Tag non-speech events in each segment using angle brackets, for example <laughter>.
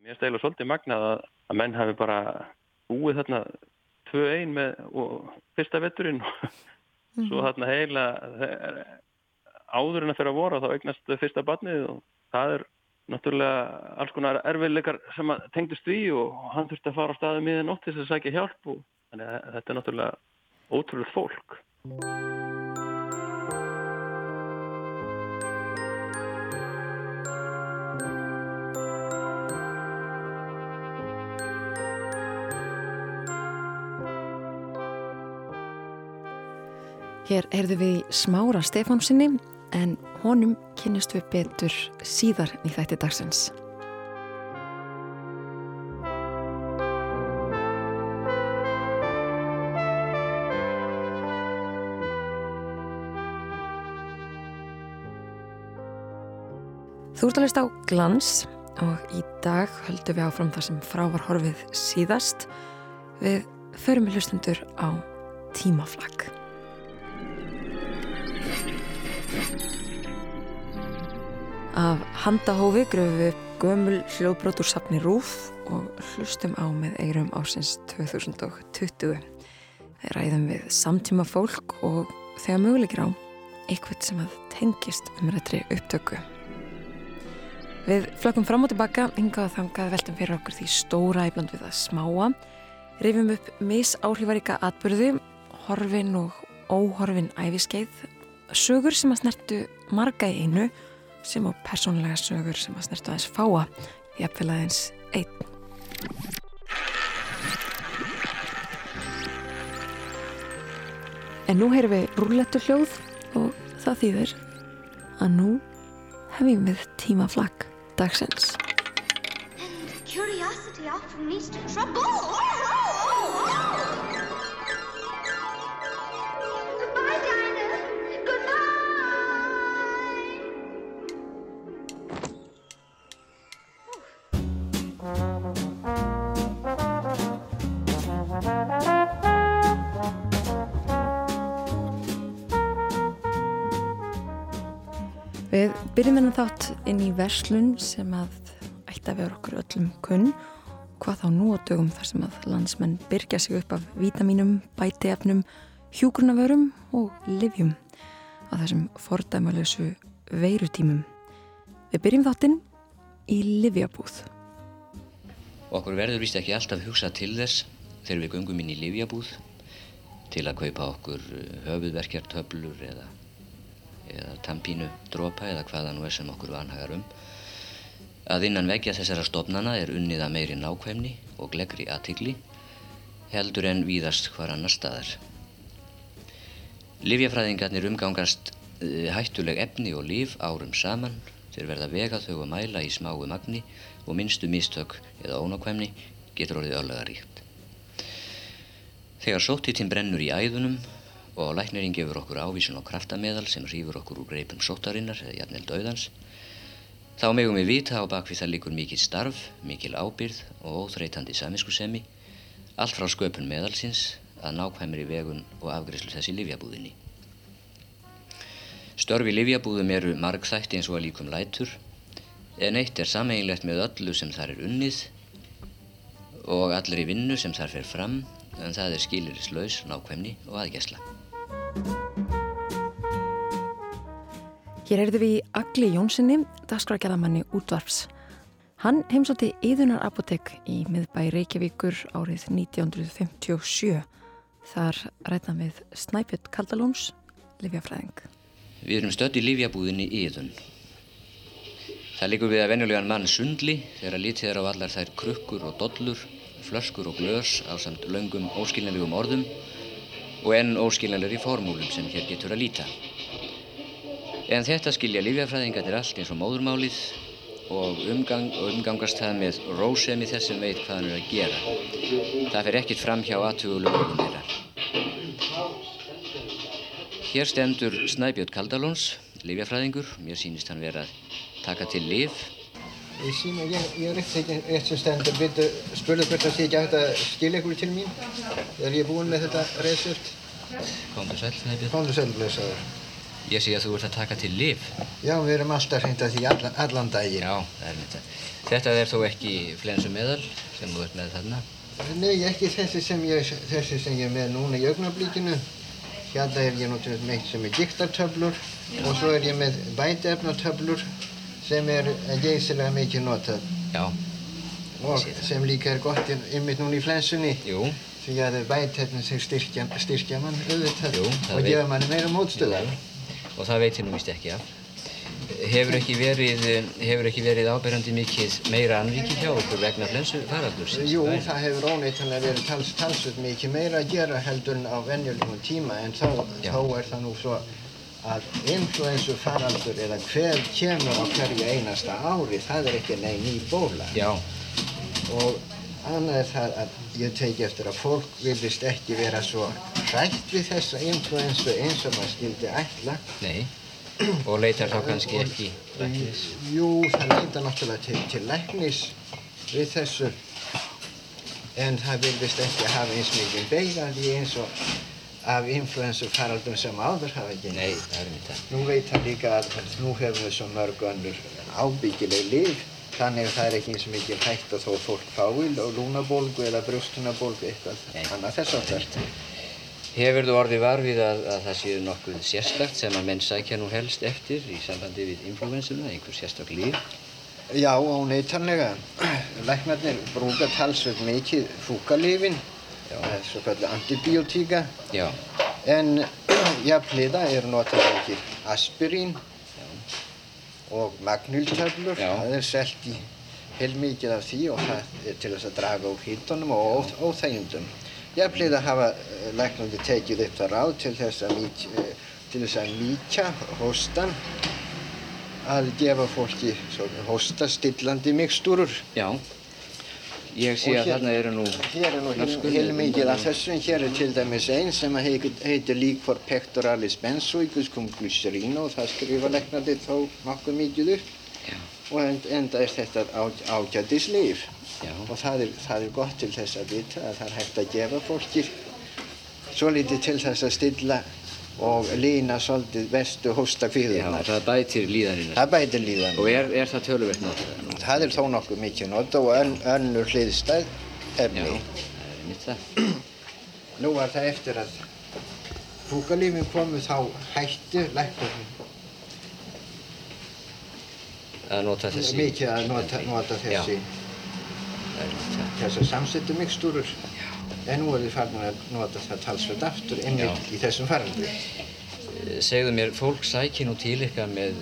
Mér stælu svolítið magnað að, að menn hafi bara búið þarna tvö ein með fyrsta vetturinn og <laughs> mm. svo þarna heila áður en að fyrir að voru þá eignast fyrsta barnið og það er náttúrulega alls konar erfiðleikar sem tengdust því og hann þurfti að fara á staðu miðan ótt til þess að sækja hjálp og þannig að þetta er náttúrulega ótrúlega fólk. Hér erðu við smára Stefánsinni en honum kynist við betur síðar í þætti dagsins. Þú ert að leist á glans og í dag höldum við áfram það sem frávar horfið síðast við förum við hlustundur á tímaflag. Af handahófi gröfum við gömul hljóðbrót úr safni Rúf og hlustum á með eirum ásins 2020. Þeir ræðum við samtíma fólk og þegar mögulegir á eitthvað sem að tengist um réttri upptöku. Við flökkum fram og tilbaka, hingað og þangað veltum fyrir okkur því stóra íbland við að smáa, rifjum upp misáhrifaríka atbyrðu, horfin og óhorfin æfiskeið, sögur sem að snertu marga í einu sem á persónlega sögur sem að snertu aðeins fáa í appfélagsins einn. En nú heyrum við rúlettu hljóð og það þýðir að nú hefum við tímaflag dagsins. And curiosity often leads to trouble. Inn í verslun sem að ætti að vera okkur öllum kunn hvað þá nú á dögum þar sem að landsmenn byrja sig upp af vítaminum, bætiefnum, hjúgrunavörum og livjum á þessum fordæmalösu veirutímum. Við byrjum þáttinn í livjabúð. Okkur verður vist ekki alltaf hugsað til þess þegar við gungum inn í livjabúð til að kaupa okkur höfuðverkjartöflur eða eða tampínu dropa eða hvaða nú er sem okkur vanhagar um að innan vekja þessara stofnana er unnið að meiri nákvæmni og gleggri aðtigli heldur en víðast hvar annar staðar. Livjafræðingarnir umgangast eh, hættuleg efni og líf árum saman þeir verða vega þau að mæla í smáu magni og minnstu mistök eða ónákvæmni getur orðið örlegaríkt. Þegar sóttítinn brennur í æðunum og læknirinn gefur okkur ávísun á kraftameðal sem rýfur okkur úr greipum sóttarinnar eða jafnvel döðans þá megum við vita á bakvið það líkur mikið starf, mikil ábyrð og óþreytandi saminskusemi allt frá sköpun meðalsins að nákvæmri vegun og afgriðslu þessi livjabúðinni. Störfi livjabúðum eru margþætti eins og að líkum lætur en eitt er sameinlegt með öllu sem þar er unnið og allri vinnu sem þar fer fram en það er skilirislaus, nákvæmni og aðgæsla. Hér erðu við í Agli Jónssoni, dagskrækjaðamanni útvarps. Hann heimsótti Íðunar apotek í miðbæ Reykjavíkur árið 1957. Þar rætna við Snæpjött Kaldalóns, Livjafræðing. Við erum stödd í Livjabúðinni Íðun. Það líkur við að venjulegan mann sundli þegar að lítið er á allar þær krukkur og dollur, flöskur og glös á samt laungum óskiljanlegum orðum og enn óskiljanlegri formúlum sem hér getur að líta. En þetta skilja lífjafræðingarnir allt eins og móðurmálið og, umgang, umgangast það með rósemi þess sem veit hvað hann er að gera. Það fer ekkit fram hjá aðtugulum ögum þeirra. Hér stendur Snæbjörn Kaldalóns, lífjafræðingur. Mér sýnist hann vera að taka til líf. Ég sína, ég, ég er ekki eitt sem stendur. Vildu spurðu hvert að sé ekki að þetta skilja ykkur til mín þegar ég er búinn með þetta reysult. Komdu sæl, Snæbjörn. Komdu sæl, blessaður. Ég sé að þú ert að taka til lif. Já, við erum alltaf hreint að því allan, allan daginn. Já, það er þetta. Þetta er þó ekki flensu meðal sem þú ert með þarna. Nei, ekki þessi sem ég, þessi sem ég er með núna í augnablíkinu. Hérna er ég náttúrulega með eitt sem er diktartöflur og svo er ég með bætefnatöflur sem er geysilega mikið notað Já, og sem líka er gott einmitt núna í flensunni jú, því að bætefnin sem styrkja, styrkja mann auðvitað Jú, og gefa manni meira mótstöðar. og það veit ég nú vist ekki af. Hefur ekki verið, hefur ekki verið áberandi mikið meira anriki hjá okkur vegna flensu faraldursins? Jú, Það það hefur óneitanlega verið tals, talsveit mikið meira að gera heldur en á venjulegum tíma en þá, þá er það nú svo að influensu faraldur eða hver kemur á hverju einasta ári, það er ekki neinn ný bóla. Já, Og annað er það að ég teki eftir að fólk vilist ekki vera svo hrætt við þessa influensu eins og maður skildi ætla. nei. Og leitar þá kannski ekki læknis. Jú, það leita náttúrulega til, til læknis við þessu en það vilist ekki hafa eins mikið beigandi eins og af influensu faraldum sem áður hafa ekki. Nei, það er það. Nú veit hann líka að nú hefur við svo mörg önnur ábyggileg líf þannig að það er ekki eins mikið hægt að þó fólk fái og lúnabólgu eða brjóstunabólgu eitthvað Nei. annað þess aftar. Hefur þú orðið var við að, að það séu nokkuð sérstakt sem að menn sækja nú helst eftir í sambandi við influensuna, einhver sérstak líf? Já, óneitanlega. Læknarnir brúka talsveit mikið fúkalífin, svo kallu antibiotíka, en <clears throat> jafnliða er notað mikið aspirín og magnyltöflur. Já. Það er selt í heilmikið af því og það er til þess að draga úr hítunum og óþ óþægindum. Jafnliða hafa eh, læknarnir tekið upp það ráð til þess að, eh, til þess að mýkja hóstan að gefa fólki hóstastillandi mikstúrur. Ég sé að hér- þarna eru nú... Hér er nú heilmikið af þessu, en hér er til dæmis einn sem heitir, heitir Liquor Pectoralis Benzoicus cum glycerino. Og það skrifa leknandi þó nokkuð mikið upp. Já, og en, enda er þetta ágætis líf. Já, og það er, það er gott til þess að vita að það er hægt að gefa fólki svolítið til þess að stilla og lína svolítið vestu hósta já, það bætir líðanina. Það bætir líðan. Og er, er það töluvert notað? Það er þó nokkuð mikið nota og ön, önnur hliðstæð Já, efni. það er mitt það. Nú var það eftir að fúkalífin komu þá hættu læknarnir Að nota þessi... mikið að nota, nota þessi, Það er mitt það. þessar samsettu mikstúrur. En nú er þið farin að nota það talsveit aftur einmitt í þessum faraldri. Eh, Segðu mér, fólk sækir nú til ykkar með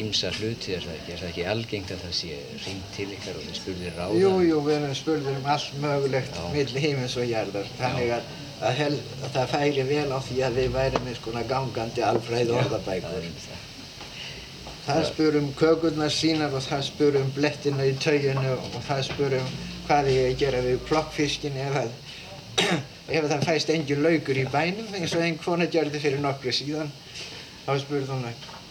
ímsa hluti, er það ekki? Er það ekki algengt að það sé ringt til ykkar og þið spurðir ráða? Jú, jú, við erum spurður um allt mögulegt Já. milli heimins og jarðar. Þannig að, að, hel, að það færi vel á því að við værum með skona gangandi alfræði Það orðabækur. það. Það spur um kökurnar sínar og það spur um blettina í tauginu og það spur um hvað ég að gera við plokkfiskin ef að ef það fæst engin laukur í bænum eins og einn kona gerði fyrir nokkru síðan þá spurði hún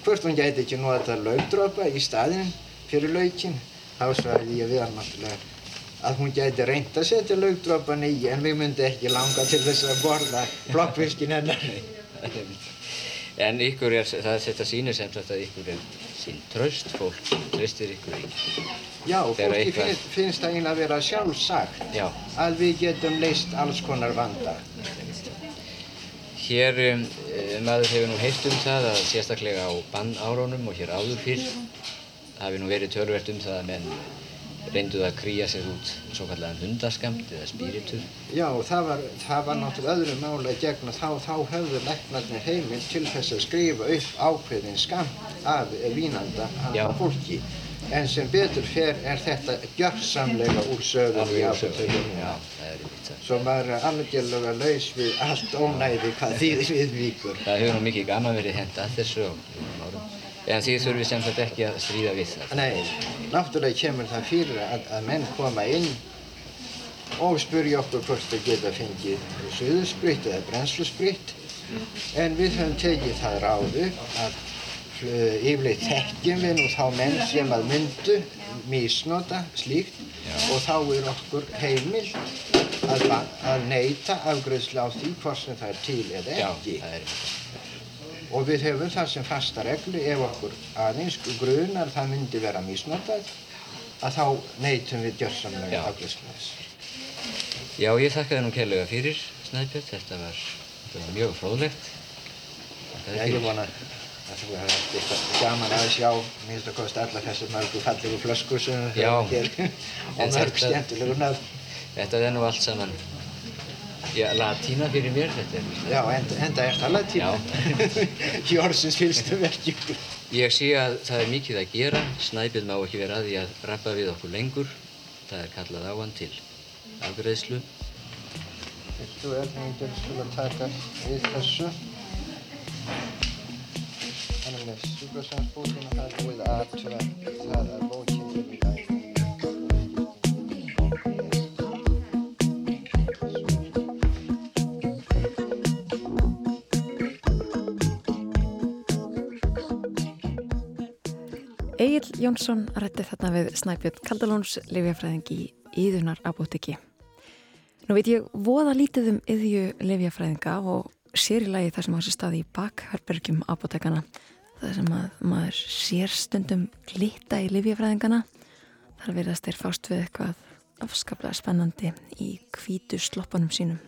hvort hún gæti ekki nota laukdropa í staðinn fyrir laukin þá svarði ég við hann náttúrulega að hún gæti reynt að setja laukdropan í en við myndi ekki langa til þess að borða plokkfiskin hennar <laughs> Það er mitt það. En ykkur er, það er þetta sýnir sem sagt að ykkur er sín tröst, fólk treystir ykkur í. Já, Þegar fólki eitthvað- finnst, finnst það eiginlega að vera sjálfsagt Já, að við getum leist alls konar vanda. Hér, um, eh, maður hefur nú heyrt um það að sérstaklega á bannárunum og hér áður fyrr hafi nú verið tölvert um það að menn reynduð að krýja sér út svo kallega hundaskamt eða spíritur. Já, það var, það var náttúrulega öðru máli að gegna þá, þá höfðu læknarnir heimild til þess að skrifa upp ákveðin skamt af vínanda af fólki. En sem betur fer er þetta gjörsamlega úr sögum í er það. Svo maður er algjörlega laus við allt ónæði hvað þýðir við vikur. Það hefur nú mikið gaman verið að á liðnum árum. En þið þurfið sem sagt ekki að stríða við það. Nei, náttúrulega kemur það fyrir að, að menn koma inn og spurja okkur hvort þau geta fengið suðuspritt eða brennsluspritt en við höfum tekið það ráðu að uh, yfirleitt þekkjum við nú þá menn sem að myndu misnota slíkt og þá er okkur heimilt að, að neyta afgreiðslu á því hvort sem það er til eða Já, ekki. það er það. Og við hefum það sem fasta reglu ef okkur aðeins grunar það myndi vera misnotað að þá neytum við gjörsamlega afgjörslu þess. Já, ég þakka það nú kærlega fyrir Snæbjörn, þetta var, þetta var mjög fróðlegt. Já, ég vona að þú hefði haft eitthvað gaman að sjá minnst að kosta alla þessu mörgu fallegu flöskur sem við höfum hér og mörg stjæntulegu nöfn. Þetta er nú allt saman Já, latína fyrir mér þetta er. Já, enda, enda er það latína. Jórsins <laughs> fylgstu verkjum. Ég sé að það er mikið að gera. Snæbjörn má ekki vera að því að rappa við okkur lengur. Það er kallað á hann til afgreðslu. Þú er nýttur til að taka við þessu. Þannig með sjúkrasamsbútina það er búið aðtöða það að bókinn Jónsson rætti þarna við Snæbjörn Kaldalóns lifjafræðing í Íðunar abótiki. Nú veit ég voða lítið um yðju lifjafræðinga og sér í lagi það sem á þessu staði í bakherbergjum abótekana. Það sem að maður sér stundum glita í lifjafræðingana. Þar verðast þeir fást við eitthvað afskaplega spennandi í kvítu sloppanum sínum.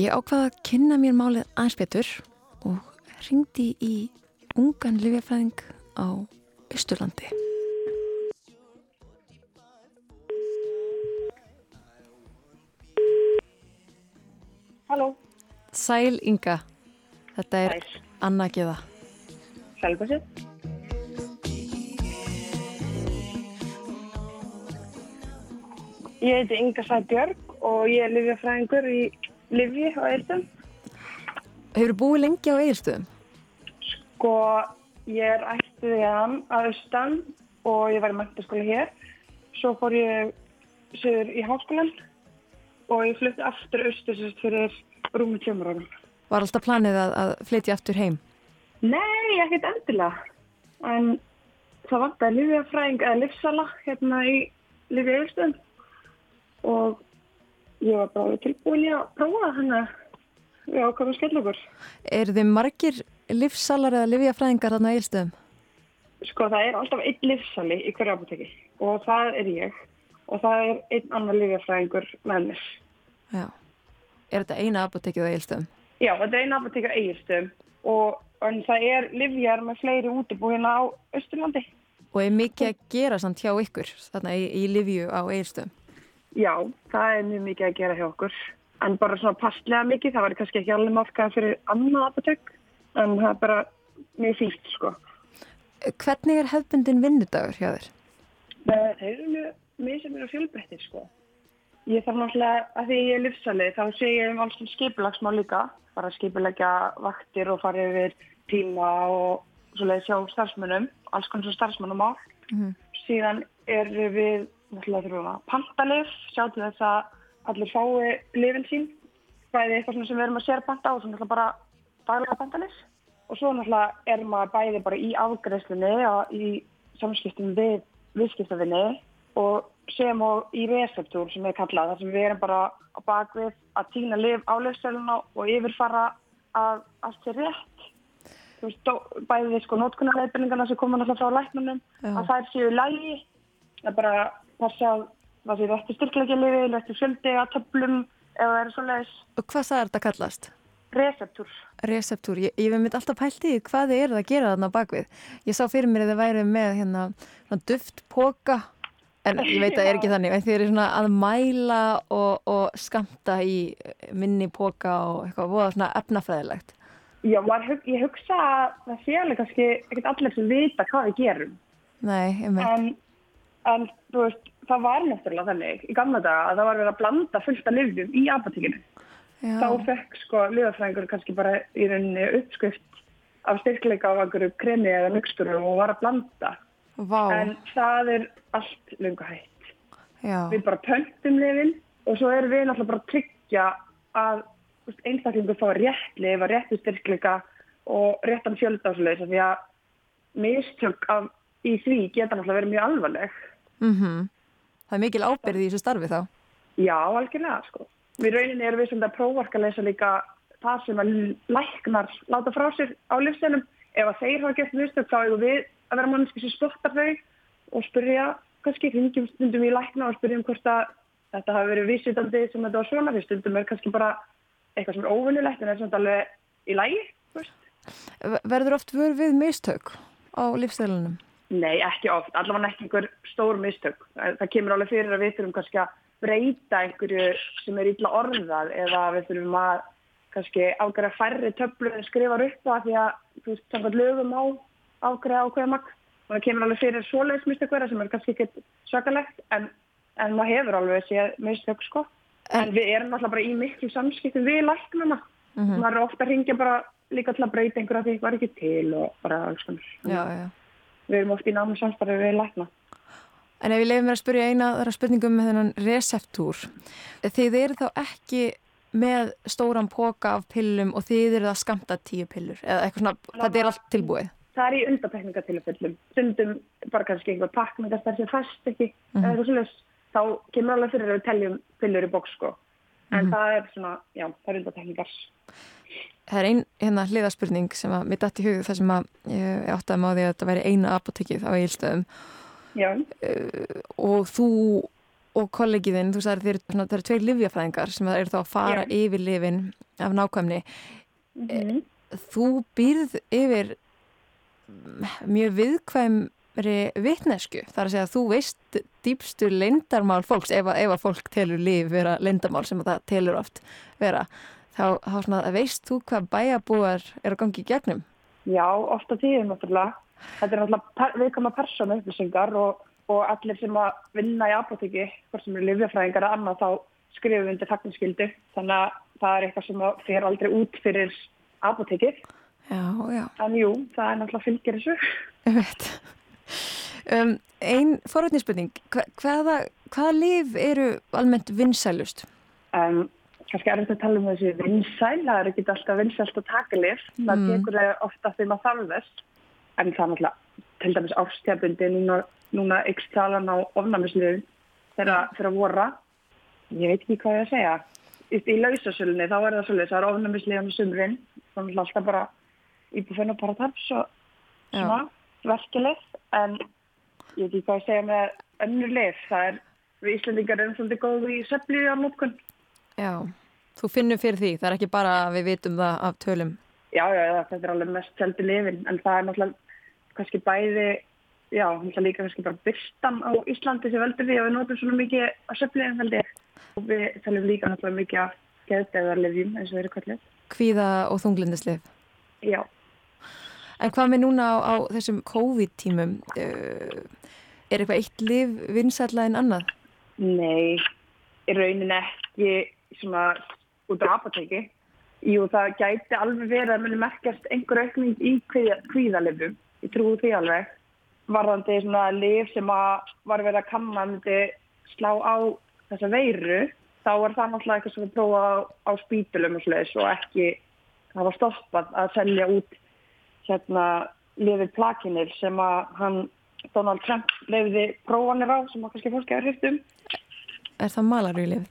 Ég ákvaða að kynna mér málið aðeins betur og ringdi í ungan lifjafræðing á Östurlandi. Halló. Sæl Inga, þetta er Sæl. Anna Gíða. Sjálfa sér. Ég heiti Inga Sæbjörg og ég er livjafræðingur í Livji á Eilstum. Hefur búið lengi á Egilstöðum? Sko, ég er ættið í hann að austan og ég var í mættaskóla hér. Svo fór ég sögur í háskólan og ég flutti aftur austur sérst fyrir rúmi tjömmur árum. Var alltaf planið að, að flytja aftur heim? Nei, ekkert endilega. En það vantaði livjafræðing eða livsala hérna í Livji Eilstum og ég var bara tilbúin að prófa þannig að við ákvæmum skell okkur. Er þið margir livsalar eða livjafræðingar þarna á Egilstöðum? Sko það er alltaf einn livsali í hverju apoteki og það er ég og það er einn annar livjafræðingur með mér. Já. Er þetta eina apotekið á Egilstöðum? Já, þetta er einn apoteki á Egilstum og en það er livjar með fleiri útibú hérna á Östurlandi. Og er mikið að gera samt hjá ykkur þarna í, í livju á Egilstöðum? Já, það er mjög mikið að gera hjá okkur. En bara svona passlega mikið, það var kannski ekki alveg markað fyrir annað apotek, en það er bara mjög fílt, sko. Hvernig er hefbundin vinnudagur hjá þér? Það eru mjög, mjög sem eru fjölbreyttir, sko. Ég þarf náttúrulega, að því ég er livsalið, þá sé ég um alls til skipulagsmál líka. Bara skipulegja vaktir og fara yfir tíma og svoleiði sjá starfsmönnum, alls konar starfsmönnum á. Mhm. Síðan eru við náttúrulega þurfum að panta lif, sjá til þess að allir fái lifin sín, bæði eitthvað sem við erum að sér panta og svo náttúrulega bara lif. Og svo náttúrulega er maður bæði bara í afgreðslunni og í samskiptum við viðskiptafinni og sem og í receptúr sem er kallað, þar sem við erum bara á bakvið að týna lif á lifsæluna og yfirfara að allt er rétt. Þú veist, dó- bæði sko nótkunarleifinningarna sem koma náttúrulega frá læknunum, Já. að þær séu í lægi það er bara passa að það sé rétti styrkleikjalifi, rétti fjöldi að töflum eða það er svoleiðis Og hvað það er þetta kallast? Receptúr. Reseptúr. Ég, ég hef mitt alltaf pælt í hvað þið eruð að gera þarna bakvið. Ég sá fyrir mér að þið væri með hérna svona duft póka en ég veit að það er ekki <laughs> þannig. En þið eru svona að mæla og, og skamta í minni póka og eitthvað voða svona efnafræðilegt. Já, maður ég hugsa að það sé alveg kannski ekkert allir sem vita hvað við gerum Nei, ég með. en, en veist, það var náttúrulega þannig í gamla daga að það var verið að blanda fullt af lifjum í apotekinu. Þá Já, fekk sko liðafræðingur kannski bara í rauninni uppskrift af styrkleika af einhverju kremi eða mixturu og var að blanda. vá, En það er allt lungu hægt. já, við bara pöntum lifin og svo erum við náttúrulega bara að tryggja að einstaklingur fá rétt lif, að réttu styrkleika og réttan á leiðis því að mistök af, í því geta náttúrulega verið mjög alvarleg. mhm. Það er mikil ábyrði í þessu starfi þá. Já, algjörlega sko. Við rauninni erum við sem þetta prófarkalesa líka það sem að læknar láta frá sér á livstelum. Ef að þeir hafa gert mistök þá eigum við að vera manneski sem spottar þau og spyrja, kannski hringjum stundum í lækna og spyrjum hvort að þetta hafi verið vísitandi sem þetta var svona, því stundum er kannski bara eitthvað sem er óvinnulegt en er samt alveg í lægi. Verður oft vör við mistök á livstelunum? Nei, ekki oft. Allavega ekki einhver stór mistök. Það kemur alveg fyrir að við þurfum kannski að breyta einhverju sem er illa orðað eða við þurfum að kannski ágæra færri töflur en skrifar upp það því að þú veist, samkvæmt lögum á ágæra ákveða makk og það kemur alveg fyrir svoleiðsmistök vera sem er kannski ekkert svakalegt en, en maður hefur alveg séð mistök sko. En, við erum alltaf bara í miklu samskiptum við læknuna mm -hmm. maður er ofta að ringja bara líka til að breyta einhverja því það var ekki til og bara alls konar. Við erum ofta í námi samstarfið við lækna En ef ég leiði mér að spyrja eina þar spurningum með þennan receptúr þið eru þá ekki með stóran póka af pillum og þið eru það skamta tíu pillur? Eða eitthvað svona, Lá, þetta er allt tilbúið? Það er í undatekningatilfellum stundum bara kannski einhver pakk með þess að það sé fast ekki mm -hmm. eða svolítið, þá kemur alveg fyrir að við teljum pillur í bóks sko. En mm -hmm. það er svona, já, það er undatekningar Það er einn hérna hliðaspurning sem að mitt ætti í hugðu þar sem að ég átti að máði að þetta væri eina apotekið á eilstöðum uh, og þú og kollegiðinn, þú sagði þeir eru tveir livjafræðingar sem eru þá að fara Já. yfir livin af nákvæmni mm -hmm. þú býrð yfir mjög viðkvæmri vittnesku, þar að segja að þú veist dýpstu leindarmál fólks ef að, ef að fólk telur líf vera leindarmál sem það telur oft vera þá, þá svona, veist þú hvað bæjabúar er að gangi í gegnum? Já, ofta tíðum náttúrulega þetta er náttúrulega viðkvæma persónu upplýsingar og og allir sem að vinna í apotekki, hvort sem eru livjafræðingar að annað, þá skrifum við undir þakkinskildu. Þannig að það er eitthvað sem fyrir aldrei út fyrir apotekki. Já, já. Þannig jú, það er náttúrulega fylgir þessu. Ég veit. Um, Einn forvöldninsspurning, hvaða, hvaða liv eru almennt vinsælust? Um, kannski er þetta að tala um þessi vinsæl, það er ekki alltaf vinsælt að taka. Það mm. tekur það ofta þegar maður þarfast. En það náttúrulega til dæmis ástjafbundi núna núna ykst talan á ofnæmisliðum þegar að vorra. Ég veit ekki hvað ég að segja. Í lausasölunni þá er það svolítið það er ofnæmisliðan í sumrin. Þannig að alltaf bara íbúfenn og paratarps og svona verkeflið en ég veit ekki hvað ég segja með önnur lið. Það er við Íslandingar erum svolítið góð í söfliði á nótkun Já, þú finnur fyrir því. Það er ekki bara að við vitum það af tölum. Já, já, já, þetta er alveg mest seldi lifin. En það er náttúrulega kannski bæði já, er líka kannski bara byrstan á Íslandi sem veldur því að við notum svona mikið að söfliðin veldi og við talum líka náttúrulega mikið að geðdegarlefjum eins og þeir eru kallið. Kvíða og þunglindislef? Já. En hvað með núna á, á þessum COVID-tímum? Uh, er eitthvað eitt liv vinsætla en annað? Nei, í raunin ekki svona út á apoteki. Jú, það gæti alveg verið að muni merkjast einhver aukning í kvíðalefjum. Ég trúi því alveg varðandi svona lif sem að var verið að kanna myndi slá á þessa veiru þá er það náttúrulega eitthvað sem við prófa á, á spítulum og slúðis og ekki var stoppað að selja út hérna lifið plakinir sem að hann Donald Trump lefiði prófanir á sem að kannski fólki er hristum Er það malarvílið?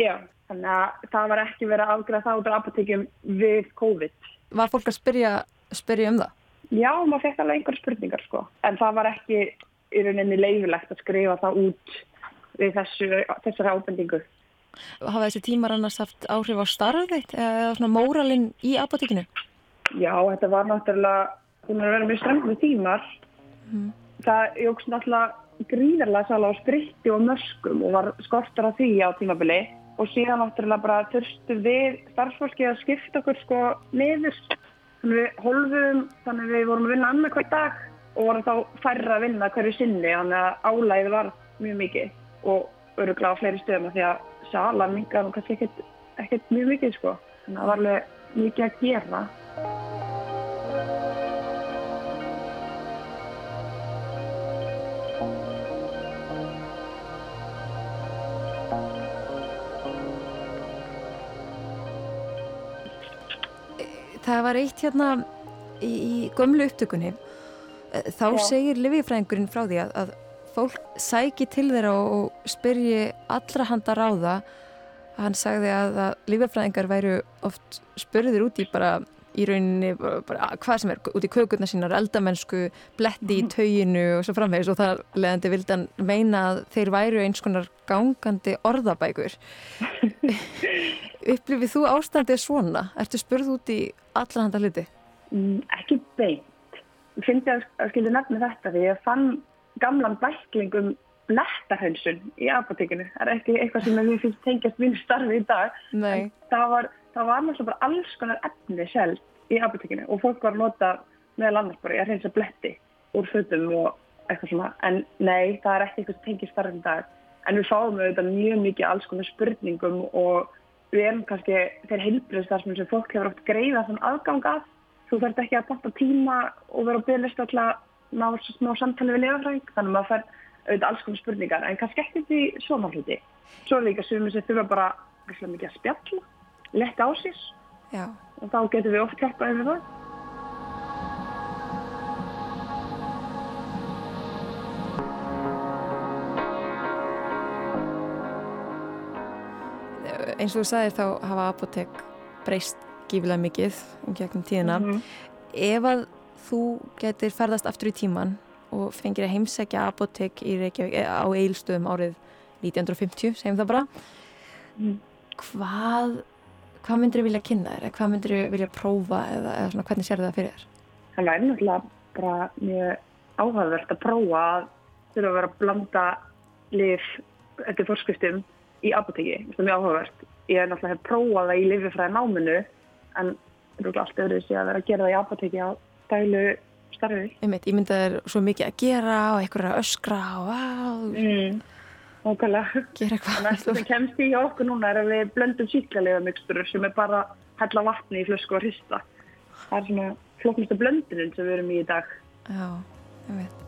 Já, þannig að það var ekki verið að afgræða það út af apotekjum við COVID Var fólk að spyrja, spyrja um það? Já, maður fekk alveg einhver spurningar sko. En það var ekki í rauninni leifilegt að skrifa það út við þessu, þessari ábendingu. Hafa þessi tímar annars haft áhrif á starfið eða svona móralinn í apotekinu? Já, þetta var náttúrulega, hún er verið mjög strengið tímar. Mm. Það jóks náttúrulega gríðarlega sala á spritti og möskum og var skortur af því á tímabili og síðan náttúrulega bara þurftu við starfsfólki að skipta okkur sko niður Þannig við holfum, þannig við vorum að vinna annað hver dag og vorum þá færra að vinna hverju sinni þannig að álæðið var mjög mikið og öruglega á fleiri stöðum því að sala mingar og kannski ekkert mjög mikið sko. Þannig að það var alveg mikið að gera. Það var eitt hérna í, í gömlu upptökunni eh, þá Já. segir livifræðingurinn frá því að, að fólk sæki til þeirra og spyrji allra handa ráða hann sagði að, að lífafræðingar væru oft spurðir út í bara í rauninni bara, hvað sem er út í kökurna sínar, eldamennsku bletti í tauginu og svo framvegis. Og það leðandi vildi hann meina að þeir væru eins konar gangandi orðabækur. <laughs> Upplifið þú ástandið svona? Ertu spurð út í allan handa hluti? Mm, ekki beint. Ég finnst ég að skilja nefna þetta því ég fann gamlan bæklingum blettarhönsun í apotekinu. Það er ekki eitthvað sem ég finnst tengjast mínu starfi í dag. Það var, það var náttúrulega bara alls konar efni selv í apotekinu og fólk var að nota meðal annars bara að reynsa bletti úr fötum og eitthvað svona. En nei, það er ekki eitthvað sem tengjast starfi í dag. En við fáum auðvitað mjög mikið alls konar spurningum og við erum kannski þeir heilbriðstarfsmenn sem fólk hefur oft greiða þann aðgang að. Þú þarf ekki að banta tíma og vera á byrjast alltaf ná smá samtali við lefafræðing þannig að maður fær auðvitað alls konar spurningar. En kannski ekki því svona hluti svo er líka sumið sem þurfa bara mikið að spjalla, letta á sér Já. og þá getur við oft hjálpaði með það eins og þú sagðir þá hafa apotek breyst gífilega mikið um gegnum tíðina mm -hmm. ef að þú getur ferðast aftur í tíman og fengir að heimsækja apotek Reykjavík, á eilstöðum árið 1950, segjum það bara mm. hvað hvað myndir þú vilja kynna þér, hvað myndir þú vilja prófa eða, eða svona, hvernig sér það fyrir þér? Það er náttúrulega bara mjög áhagverst að prófa að þurfa að vera að blanda lif eftir fórskriftum í apoteki, þetta er mjög áhugavert. Ég hef náttúrulega hef prófað það í lififræði náminu en það er alltaf öðruð sér að vera að gera það í apoteki á dælu starfi. Ég myndi að það er svo mikið að gera og einhverja að öskra og mm, gera eitthvað. Það sem kemst í okkur núna er að við blöndum síklarlega mixturur sem er bara hella vatni í flösku og hrista. Það er svona flokknustu blöndunum sem við erum í í dag. Já, ég veit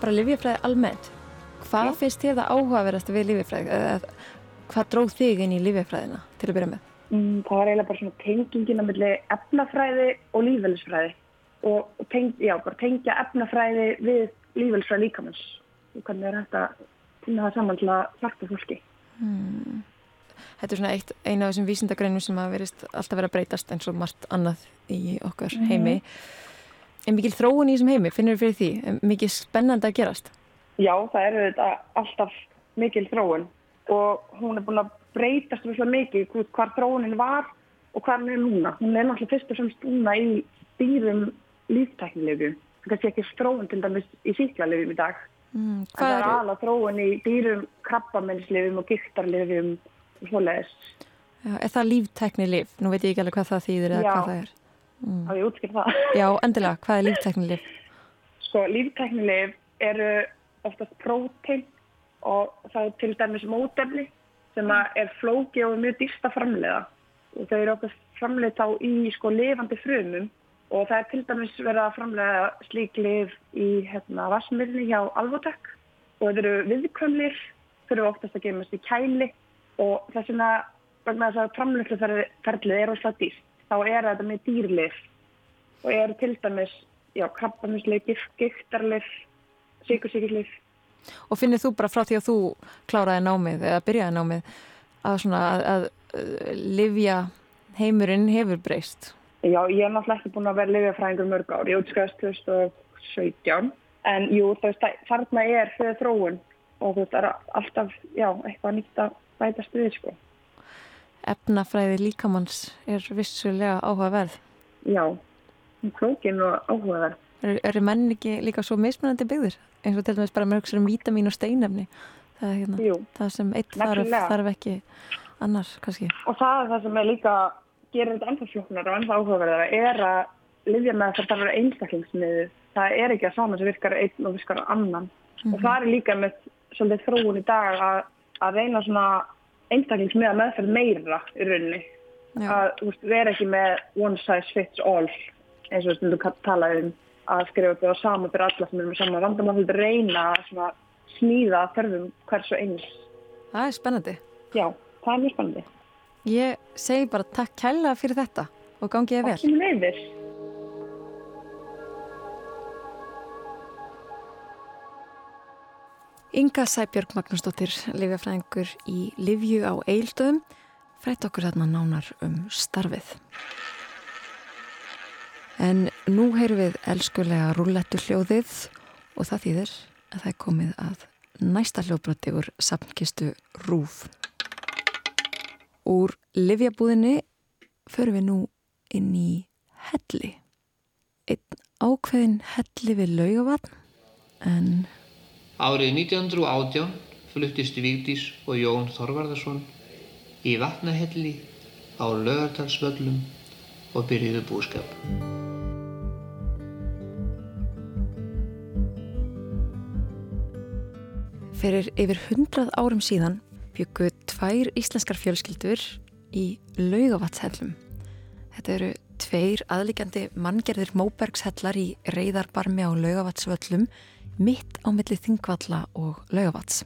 bara livjafræði almennt. Hvað Já. finnst þér það áhugaverðast við livjafræði eða hvað dróð þig inn í livjafræðina til að byrja með? Mm, það var eiginlega bara svona tengingin á milli efnafræði og lífvelisfræði og teng, já, tengja efnafræði við lífvelisfræði líkamanns og hvernig er þetta finna það saman til að hjarta fólki hmm. Þetta er svona eitt, eina af þessum vísindagreinum sem að verist alltaf vera breytast eins og margt annað í okkar mm. heimi Er mikil þróun í þessum heimi, finnir þið fyrir því? Mikil spennandi að gerast? Já, það er þetta alltaf mikil þróun og hún er búin að breytast mjög mikið hvað þróunin var og hvað hún er núna. Hún er náttúrulega fyrst og semst núna í dýrum líftæknilegu. Það kannski ekki þróun til dæmis í síklarlefum í dag. Mm, það er alveg þróun í dýrum krabbamennslefum og gíktarlefum og svoleiðis. Er það líftæknilef? Nú veit ég ekki alveg hvað það þýðir eða Já. hvað það er. Mm. Á ég útskýr það? Já, endilega. Hvað er líftæknilif? <laughs> Sko, líftæknilif eru oftast prótein og er til dæmis mótefni sem er flóki og mjög dýrsta framleiða. Og þau eru oftast framleið þá í sko lifandi frumum. Og það er til dæmis verið að framlega slík lif í hérna vassmyrni hjá Alvotek og þau eru viðkvömmlir þau eru oftast að gemast í kæli. Og þess vegna vegna þess að framlegsluferðlið er óslátt dýrt þá er þetta með dýrlif og er til dæmis krabbamislif, giftarlif, sykursíkislif. Og finnir þú bara frá því að þú kláraði námið eða byrjaði námið að, svona, að, að livja heimurinn hefur breyst? Já, ég hef náttúrulega ekki búin að vera livjafræðingur mörg ár. Ég útskæðast 2017 en jú, þarna er fyrir þróun og þetta er alltaf já, eitthvað nýtt að bæta stuðið sko efnafræði líkamanns er vissulega áhugaverð. Já, klókin og áhugaverð. Er, er menn ekki líka svo mismunandi byggðir? Eins og til dæmis bara með auksur um vítamin og steinefni. Það, hérna, það sem eitt þarf, þarf ekki annar kannski. Og það er það sem er líka gerir þetta ennþá fljóknar og ennþá áhugaverðara er að livja með það þarf að vera einstaklingsmiðu. Það er ekki að saman sem virkar einn og virkar annan. Mm -hmm. Og mhm. það er líka með svolítið þróun í dag að, að reyna svona einstaklingsmiða meðferð meira í rauninni. Já. Að veist, vera ekki með one size fits all eins og þú talaði um að skrifa þetta á sama fyrir alla sem er með sama vandamál að reyna að smíða þörfum hvers og eins. Það er spennandi. Já, það er mjög spennandi. Ég segi bara takk kæla fyrir þetta og gangið vel. Takk sem leiðir. Inga Sæbjörg Magnúsdóttir, lifjafræðingur í Livju á Eildöðum, frætt okkur þarna nánar um starfið. En nú heyrum við elskulega rúllettu hljóðið og það þýðir að það er komið að næsta hljóðbroti úr samkistu Rúf. Úr Livjabúðinni förum við nú inn í helli. Einn ákveðin helli við laugavatn en Árið 1918 fluttist Vigdís og Jón Þorvarðarsson í vatnahelli á lögartalsvöllum og byrjuðu búskap. Fyrir yfir hundrað árum síðan byggu tvær íslenskar fjölskyldur í laugavatshellum. Þetta eru tveir aðlíkjandi manngerðir móbergshellar í reyðarbarmi á laugavatsvöllum mitt á milli þingvalla og laugavats.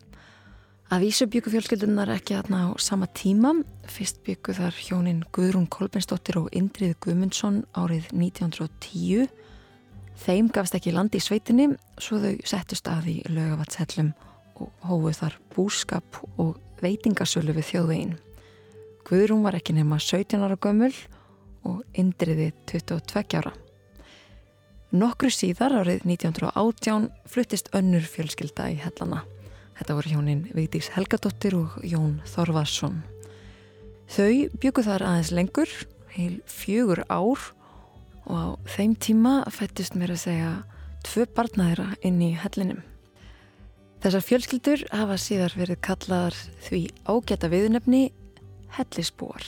Að vísu byggu fjölskyldunar ekki aðna á sama tíma. Fyrst byggu þar hjónin Guðrún Kolbensdóttir og Indrið Guðmundsson árið 1910. Þeim gafst ekki landi í sveitinni svo þau settust að í laugavatshellum og hófuð þar búskap og veitingasölu við þjóðvegin. Guðrún var ekki nema 17 ára gömul og Indriði 22 ára. Nokkru síðar árið 1918 fluttist önnur fjölskylda í hellana. Þetta voru hjónin Vigdís Helgadóttir og Jón Þorvarsson. Þau byggu þar aðeins lengur, heil fjögur ár og á þeim tíma fættist mér að segja tvö barnaðira inn í hellinum. Þessar fjölskyldur hafa síðar verið kallaðar því ágæta viðnefni hellisbúar.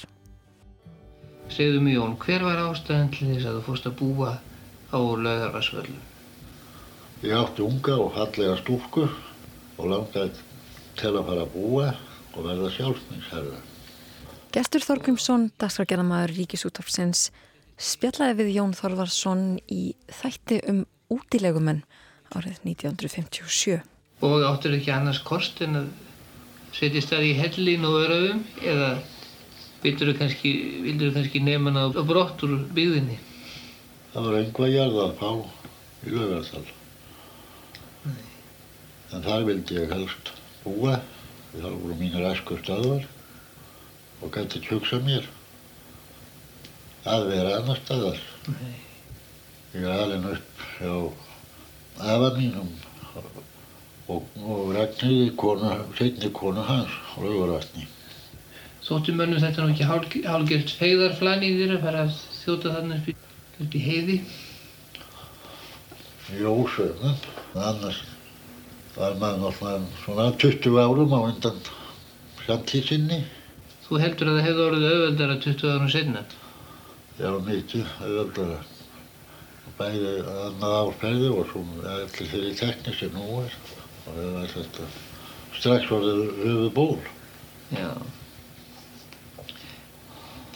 Segðu mig Jón, hver var ástæðan til þess að þú fórst að búa á laugarvarsvöllum? Ég átti unga og fallega stúlku og langaði til að fara að búa og verða sjálfsmyndshærða. Gestur Þorgrímsson, dagskragerðamæður Ríkisúttorfsins, spjallaði við Jón Þorvarsson í þætti um útilegumenn árið 1957. Og áttur ekki annars kost en að setjast það í hellin og öraðum eða vildur þú kannski, kannski nefna á brott úr byggðinni? Það var einhvað jarða að fá í lögarsal. En þar vildi ég helst búa, það voru mínir æsku staðvar og gæti hugsað mér að vera annar staðar. Nei. Ég er alveg upp hjá afa mínum og, og Ragnhildi, konu, setni konu hans, Rauðurvatni. Þóttu mönnum þetta nú ekki hálg, hálgert feyðarflan í þér að fara að þjóta þarna upp í, heiði? Jósöfnum, annars var maður náttúrulega svona 20 árum á undan samtíð sinni. Þú heldur að það hefði orðið auðveldara 20 árum senna? Já, mikið auðveldara. Bæði annað árferði og svo allir þeirri tekni sem nú er. Það var þetta strax orðið höfuð ból. Já.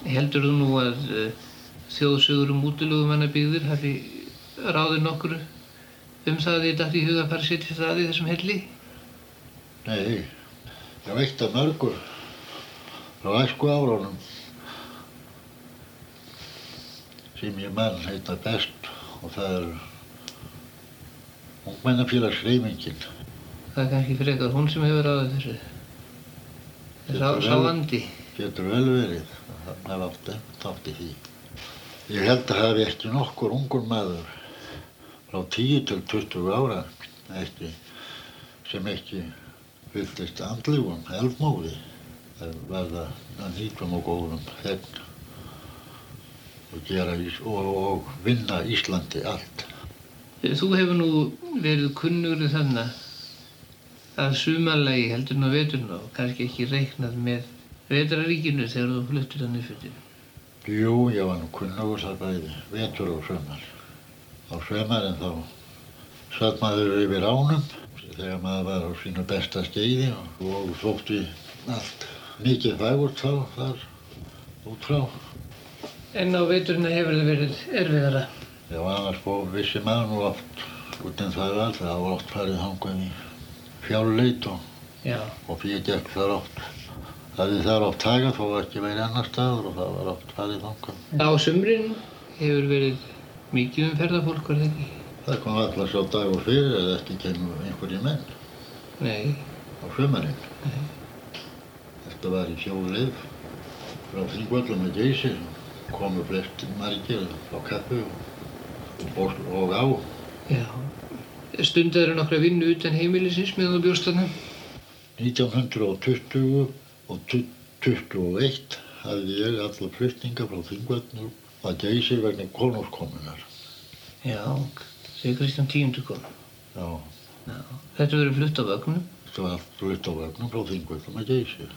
Heldur þú nú að uh, þjóðsögur um útilegumannabyggðir hafi ráðið nokkru um það að þið dætti í huga að fara setja það í þessum helli? Nei, ég veit að mörgur frá æsku árunum sem ég mann heita best og það er ungmennafélagsreifingin. Það er kannski frekar hún sem hefur ráðið þessu. Þessu Getur sá vel- vandi. Getur vel verið, það átti, átti því. Ég held að hafi ekki nokkur ungur maður frá 10 til 20 ára ekki, sem ekki fylgist andlegum, elfmóði, verða að nýtum og góðum þegn og, gera, og, og vinna Íslandi allt. Þú hefur nú verið kunnugur þannig að sumarlegi heldur nú veturna og kannski ekki reiknað með vetraríkinu þegar þú fluttir þannig fyrir. Jú, ég var nú kunnugur það bæði, vetur og sömar. Á sömarinn þá satt maður yfir ánum þegar maður var á sínu besta skeiði og, og þótti allt mikið fægurt þá þar út frá. En á veturna hefur það verið erfiðara. Já, annars fór vissi maður nú oft út en það var það var oft farið hangað í fjárleit og, og fyrir gekk þar oft Það er þar oft hægað þó ekki verið annar staður og það var oft farið þangað. Á sumrin hefur verið mikið um ferðarfólk, var það ekki? Það kom alltaf svo dagur fyrir eða ekki kemur einhverjir menn Nei, á sömarinn. Nei. Þetta var í sjóleið frá Þingvöllum með Geysir. Komu flest margir á kappu og, og á. já. Stundaður nokkra vinnu utan heimilisins meðan þú bjóst þarna? 1920 og 21 hafði ég alla flutninga frá Þingvöllum að Geysir vegna konurskomunar. Já, þegar Kristján tíundur kom. Já, Já. Þetta verið flutt á vögnum. þetta var flutt á vögnum frá Þingvöllum að Geysir.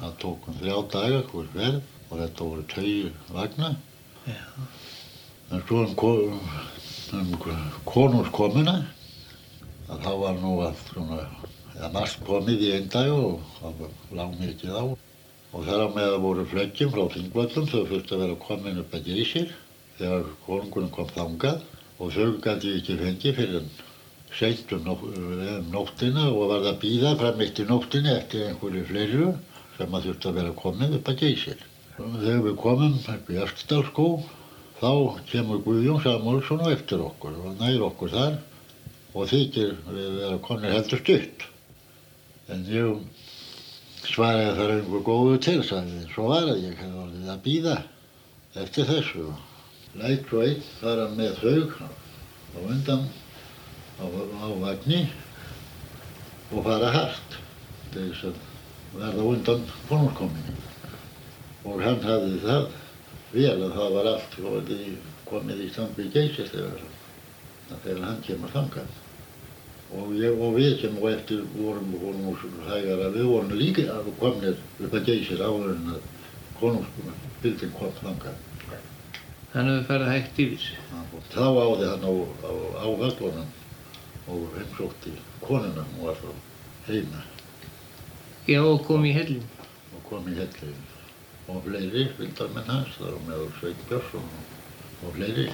Það tók um þrjá daga hver verð og þetta voru taugi vagna. Já. En svo um, um konungskomuna að þá var nú allt svona, eða margt komið í einn dag og það var lág mikið á. Og þar á með voru flöggjum frá Þingvöllum, þau fyrst að vera komin upp að Geysir þegar konungurinn kom þangað og þau gæti ekki fengið fyrir en seint um, nótt, um nóttina og var það býða fram eitt í nóttinni eftir einhverju fleiru sem að þurfti að vera komin upp að Geysir. Þegar við komum upp í Östdalskó þá kemur Guðjón Samúlsson á eftir okkur og nær okkur þar og þykir við vera konir heldur stutt. En ég svaraði þar einhver góðu til, sagði, svo var að ég hefði orðið að býða eftir þessu. Læt svo einn fara með þau á undan á, á vagni og fara til þess að verða undan konurkominni. Og hann hafði það vel að það var allt komið í, sambið geysist þegar, þegar hann kemur þangað. Og, ég, og við sem og eftir vorum, vorum úr hægar að við vorum líka komnir upp að geysir áður en að konungsbildin kom þangað. Hann hefur farið hægt yfir. Þá áði hann á, á, á völlunum og heimsótti konuna, hún var frá heima Já, og kom í hellin. og kom í helli og fleiri fylgdarmenn hans, þar á meðal Sveit Björnsson og, og fleiri.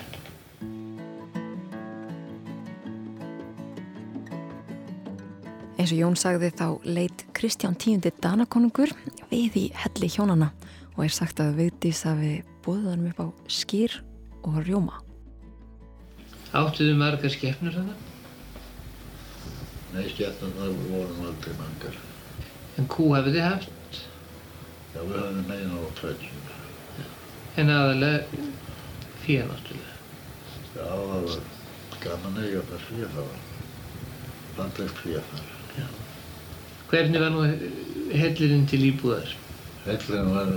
Eins og Jón sagði þá leit Kristján tíundi Danakonungur við í helli hjónana og er sagt að Vigdís hafi búið hann upp á skýr og rjóma. Áttuðu margar skepnur þarna? Nei, skemmtnar vorum aldrei mangar. En kú hafið þið haft? Já, við höfum meina á tveitjum. En aðalega fyrir náttúrulega. Já, það var gaman að eiga það fyrir það var. Fallegt fyrir þar. Hvernig var nú hellirinn til íbúðar? Hellin var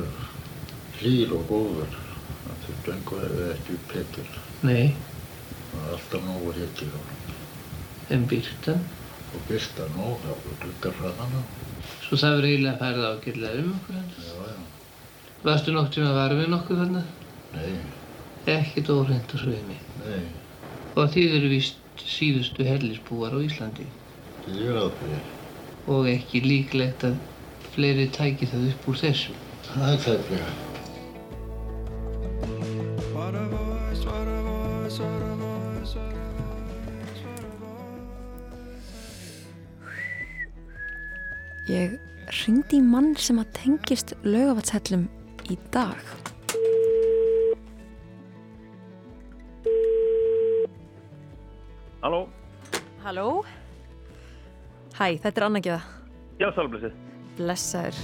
hlýr og góður. Það þurfti einhver ekki upp hettur. Nei, Það var alltaf nógu hettir á hann. en byrtan. Og byrsta nóg, það var glukkar framan á. Svo það verið eiginlega farið ágætlega um okkur hann. Já, já. Varstu nokk sem að var við nokkuð þarna? Nei, Ekkert óhreint á sveimi. nei, Og þið eru víst síðustu hellisbúar á Íslandi. það er ráð fyrir. Og ekki líklegt að fleiri tæki það upp úr þessu. Það er tæplega. Ég ringdi í mann sem að tengist laugavatshellum í dag. Halló? Halló? Hæ, þetta er Anna Gjöða. Já, sálblessið. Blessaður.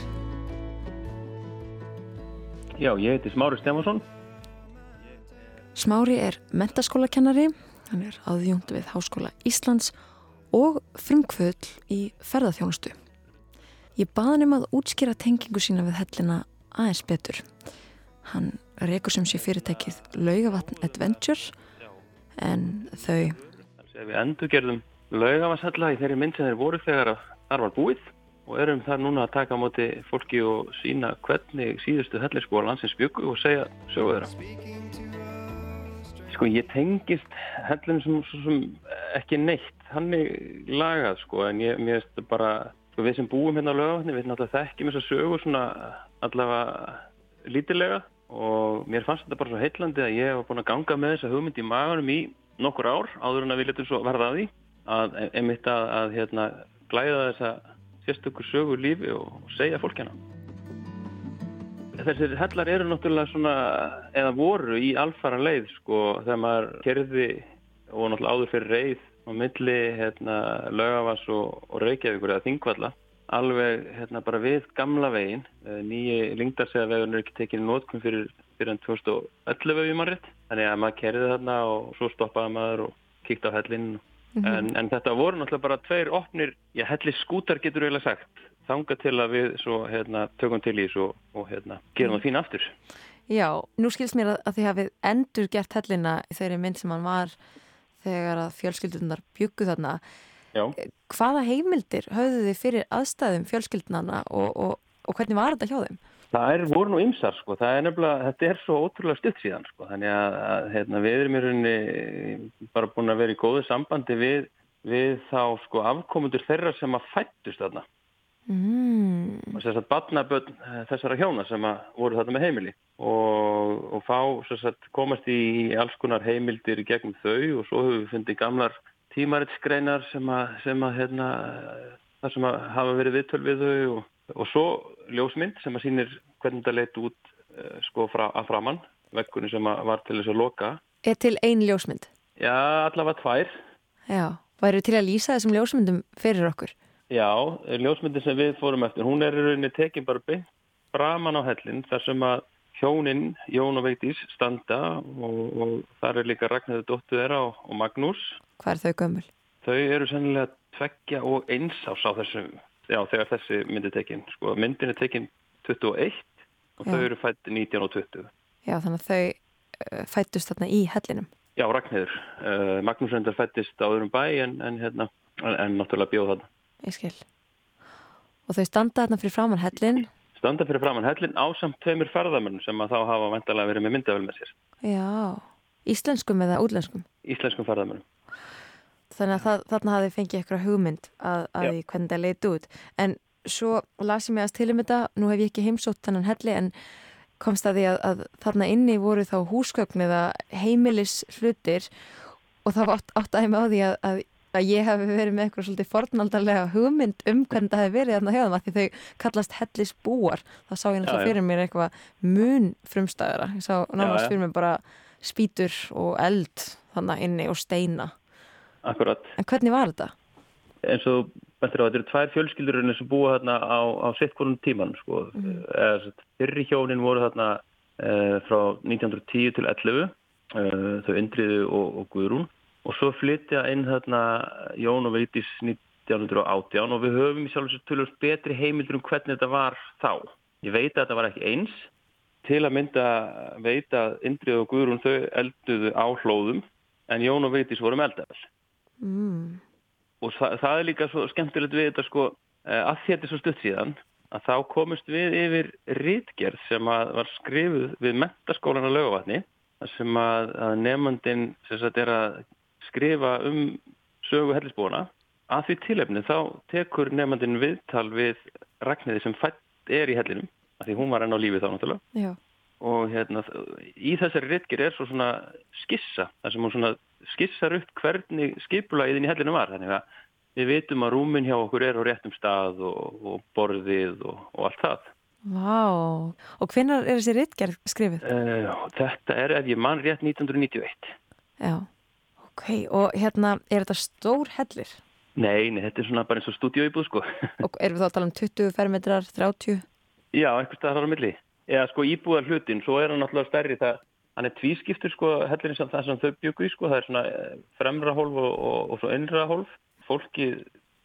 Já, ég heiti Smári Stefansson. Smári er mentaskólakennari, hann er aðjúnd við Háskóla Íslands og frumkvöld í ferðarþjónustu. Ég baði hann um að útskýra tengingu sína við hellina aðeins betur. Hann rekur sem sé fyrirtækið Laugavatn Adventure en þau við endurgerðum laugavarsalla í þeirri mynd sem þeir voru þegar að þar var búið og erum þar núna að taka á móti fólki og sína hvernig síðustu helliskóla landsins byggu og segja sögu þeirra. Sko ég tengist hellum sem, sem ekki neitt, hann er lagað sko en ég, veist bara, sko við sem búum hérna á laugavatni, við náttúrulega þekkjum þessa sögu svona allavega lítilega og mér fannst þetta bara svo heillandi að ég var búin að ganga með þessa hugmynd í maganum í nokkur ár áður en að við letum svo verða að því að einmitt að, að hérna, glæða þessa sérstökur sögu lífi og segja fólk hérna. þessir hellar eru náttúrulega svona, eða voru í alfara leið sko, þegar maður kerði og náttúrulega áður fyrir reið á milli hérna, lögavas og, og reykjavíkur eða þingvalla alveg hérna bara við gamla vegin eh, nýji lingdarsæðavegun er ekki tekinn nótkunn fyrir, fyrir enn 2011 við marriðt, þannig að maður kerði þarna og svo stoppaði maður og kíkti á hellinn mm -hmm. en, en þetta voru náttúrulega bara tveir opnir, já helli skútar getur eiginlega sagt, þanga til að við svo hérna tökum til í þessu og hérna gerum það fín aftur Já, nú skilst mér að, að þið hafið endur gert hellina þeirri mynd sem hann var þegar að fjölskyldunar byggu þarna Já. Hvaða heimildir höfðu þið fyrir aðstæðum fjölskyldnana og, og, og hvernig var þetta hjá þeim? Það er voru nú ymsar sko, það er nefnilega, þetta er svo ótrúlega stutt síðan sko, þannig að hérna, við erum í rauninni bara búin að vera í góðu sambandi við, við þá sko afkomundur þeirra sem að fættust þarna. Mm. Og þess að batnaböld þessara hjóna sem að voru þarna með heimili og, og fá sagt, komast í alls konar heimildir gegnum þau og svo höfum við fundið gamlar tímaritsgreinar sem að, sem að hérna, það sem að hafa verið viðtöl við þau og, og svo ljósmynd sem að sýnir hvernig þetta leitt út uh, sko frá, að framann, vekkunni sem var til þess að loka. Er til ein ljósmynd? Já, allavega tvær. Já, væri til að lýsa þessum ljósmyndum fyrir okkur? Já, ljósmyndin sem við fórum eftir, hún er í rauninni tekin bara beint framann á hellin þar sem að hjóninn, Jón og Veitís, standa og, og þar er líka Ragnarður dóttu þeirra og, og Magnús Hvað er þau gömul? Þau eru sennilega tveggja og eins ás á þessu, já þegar þessi myndi tekinn. Sko myndin er tekinn 21 og já. þau eru fætt 19 og 20. Já þannig að þau uh, fættust þarna í hellinum. Já, Ragnhildur. Uh, Magnús reyndar fættist á öðrum bæ en, en, hérna, en, en náttúrulega bjóð þarna. Ég skil. Og þau standa þarna fyrir framann hellin? Standa fyrir framann hellin á samt tveimur ferðamörnum sem að þá hafa vantalega verið með myndavel með sér. Já, íslenskum eða útlenskum? Íslenskum ferðamörnum. Þannig að það, þarna hafi fengið eitthvað hugmynd að, að því hvernig það leiti út. En svo las ég mig að stilum þetta, nú hef ég ekki heimsótt þannan helli en komst að því að, að þarna inni voru þá húsgögn eða heimilis hlutir og það átt, átt aðeins á því að, að ég hef verið með eitthvað svolítið fornaldarlega hugmynd um hvernig það hef verið þarna hjá þeim að því þau kallast hellisbúar. Það sá ég náttúrulega fyrir mér eitthvað mun frumstæðara. Ég sá náttúrulega fyrir mér bara spýtur og eld þannig inni og steina. Akkurat. En hvernig var þetta? En svo, þetta eru tvær fjölskyldurinn sem búa þarna á, á sittkonum tíman, sko. Mm. Fyrri hjónin voru þarna e, frá 1910 til 11, e, þau Indriðu og, og Guðrún. Og svo flytja inn þarna Jón og Veitis 1918 og við höfum í sjálf og sér tölvöld betri heimildur um hvernig þetta var þá. Ég veit að þetta var ekki eins. Til að mynda veit að Indriðu og Guðrún þau elduðu á hlóðum en Jón og Veitis voru meldafell. Mm. Og það, það er líka svo skemmtilegt við þetta sko að þetta er svo stutt síðan að þá komist við yfir rítgerð sem að var skrifuð við mentaskólan á lögavatni sem að, að nefnandin sem sagt er að skrifa um sögu hellisbúna að því tilefni þá tekur nefnandin viðtal við Ragnæði sem fætt er í hellinum því hún var enn á lífi þá náttúrulega Já. og hérna í þessari rítgerð er svo svona skissa þar sem hún svona skissar upp hvernig skipulagiðin í hellinu var. Þannig að við veitum að rúmin hjá okkur er á réttum stað og, og borðið og, og allt það. Vá, og hvinnar er þessi rittgerð skrifið? Uh, þetta er ef ég mann rétt 1991 Já, ok, og hérna er þetta stór hellir? Nei, nei, þetta er svona bara eins og stúdíóibúð sko. <laughs> Og erum við þá að tala um 20 fermetrar, 30? Já, eitthvað staðar á milli. Eða sko íbúðar hlutin, svo er hann náttúrulega stærri það hann er tvískiptur sko hellurinn sem það sem þau byggu í sko það er svona eh, fremra hólf og, og, og svo innra hólf. Fólki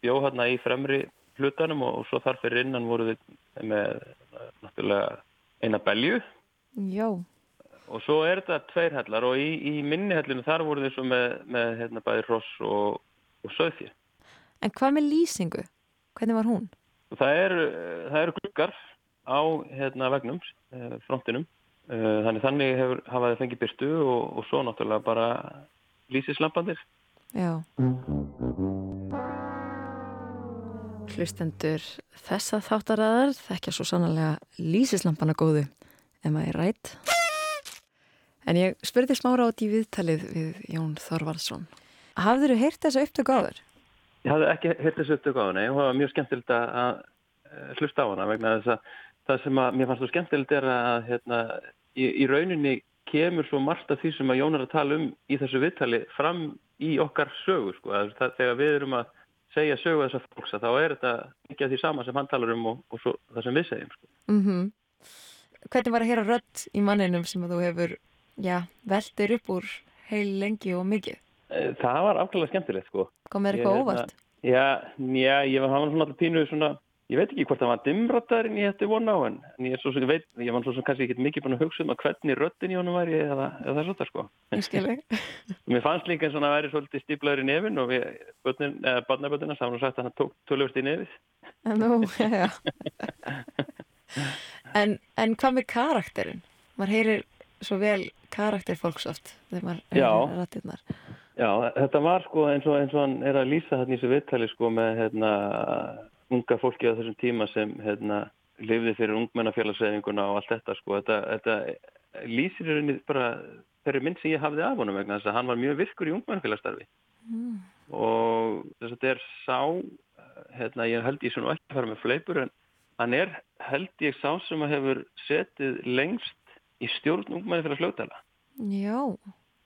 bjó hérna í fremri hlutanum og, og svo þar fyrir innan voru þau með náttúrulega eina belju. Já og svo er þetta tveir hellar og í, í minni hellinu þar voru þau svo með, með hérna bæði ross og söðfjör En hvað með lýsingu? Hvernig var hún? Það eru er glukkar á hérna vegnum, eh, frontinum þannig þannig hefur, hafaði fengið byrtu og, og svo náttúrulega bara lýsislampandir. Já. Hlustendur þessa þáttaræðar þekkja svo sannlega lýsislampana góðu ef maður er rætt. En ég spurði smára át í viðtalið við Jón Þorvaldsson. Hafður þú heyrt þessu upptöku áður? Ég hafði ekki heyrt þessu upptöku áður, nei. Það var mjög skemmtilegt að hlusta á hana vegna þess að það sem að mér fannst þú skemmtilegt er að hérna, í, í rauninni kemur svo margt af því sem að Jón er að tala um í þessu viðtali fram í okkar sögu sko. það, þegar við erum að segja sögu þessar fólks þá er þetta ekki að því sama sem hann talar um og, og svo, það sem við segjum sko. mm -hmm. Hvernig var að heyra rött í manninum sem að þú hefur já, veldir upp úr heil lengi og mikið? Það var afkvæmlega skemmtilegt sko. Kom með eitthvað Ég, óvart? Já, já, ég var, hann var svona alltaf pínuð svona Ég veit ekki hvort það var dimrattaðurinn ég hætti vona á en ég, sem, veit, ég var svo sem kannski ekki mikið búin að hugsa um að hvernig röttin í honum væri eða, eða það er svona sko. Ég. <laughs> Mér fannst líka eins og það væri svolítið stíplaður í nefin og barnaböldina, sá hann sagt að hann tók tölvust í nefið. Nú, <laughs> já. en, en hvað með karakterin? Man heyrir svo vel karakter fólksoft þegar maður heyrir rættirnar. Já, þetta var sko eins og, eins og hann er að lýsa þetta í þessu viðtali sko með hérna unga fólki á þessum tíma sem hérna, lifði fyrir ungmennafélagsreifinguna og allt þetta sko. Þetta, þetta lýsir í rauninni bara þeirri mynd sem ég hafði af honum vegna þess að hann var mjög virkur í ungmennafélagsstarfi mm. og þess að þetta er sá, hérna, ég held ég svona ekki að fara með fleipur en hann er held ég sá sem að hefur setið lengst í stjórn ungmennafélagslögdala. Já.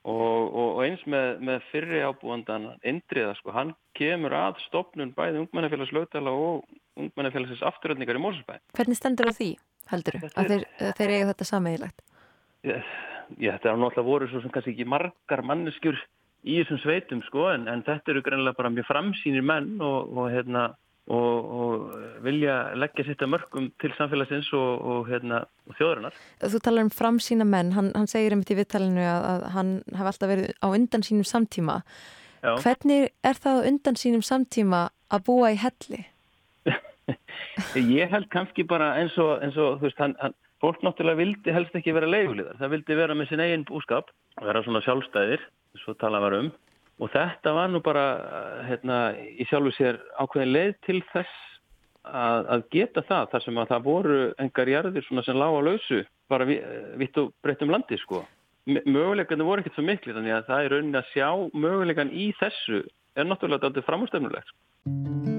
Og, og, og eins með, með fyrri ábúandan Indriða, sko, hann kemur að stopnun bæði ungmennafélags lögdala og ungmennafélagsins afturöldningar í Mósusbæ. Hvernig stendur það því, heldur þú, að þeir, þeir eiga þetta sammeðilegt? Ég, ég, þetta er náttúrulega voru svo sem kannski ekki margar manneskjur í þessum sveitum, sko, en, en þetta eru greinlega bara mjög framsýnir menn og, og hérna, og, og vilja leggja sitt að mörgum til samfélagsins og, og, hérna, og þjóðurinnar. Þú talar um framsýna menn, hann, hann segir einmitt í vittalinu að, að hann hef alltaf verið á undan sínum samtíma. Já. Hvernig er það á undan sínum samtíma að búa í helli? <laughs> Ég held kannski bara eins og, eins og þú veist, hann, hann, fólk náttúrulega vildi helst ekki vera leiguliðar. Það vildi vera með sin eigin búskap, vera svona sjálfstæðir, svo tala var um og þetta var nú bara hérna, í sjálfu sér ákveðin leið til þess að, að geta það þar sem að það voru engar jarðir sem lág á lausu bara vitt og breytt um landi sko. Möguleikarnir voru ekkert svo miklu þannig að það er raunin að sjá möguleikan í þessu er náttúrulega aldrei framstöfnulegt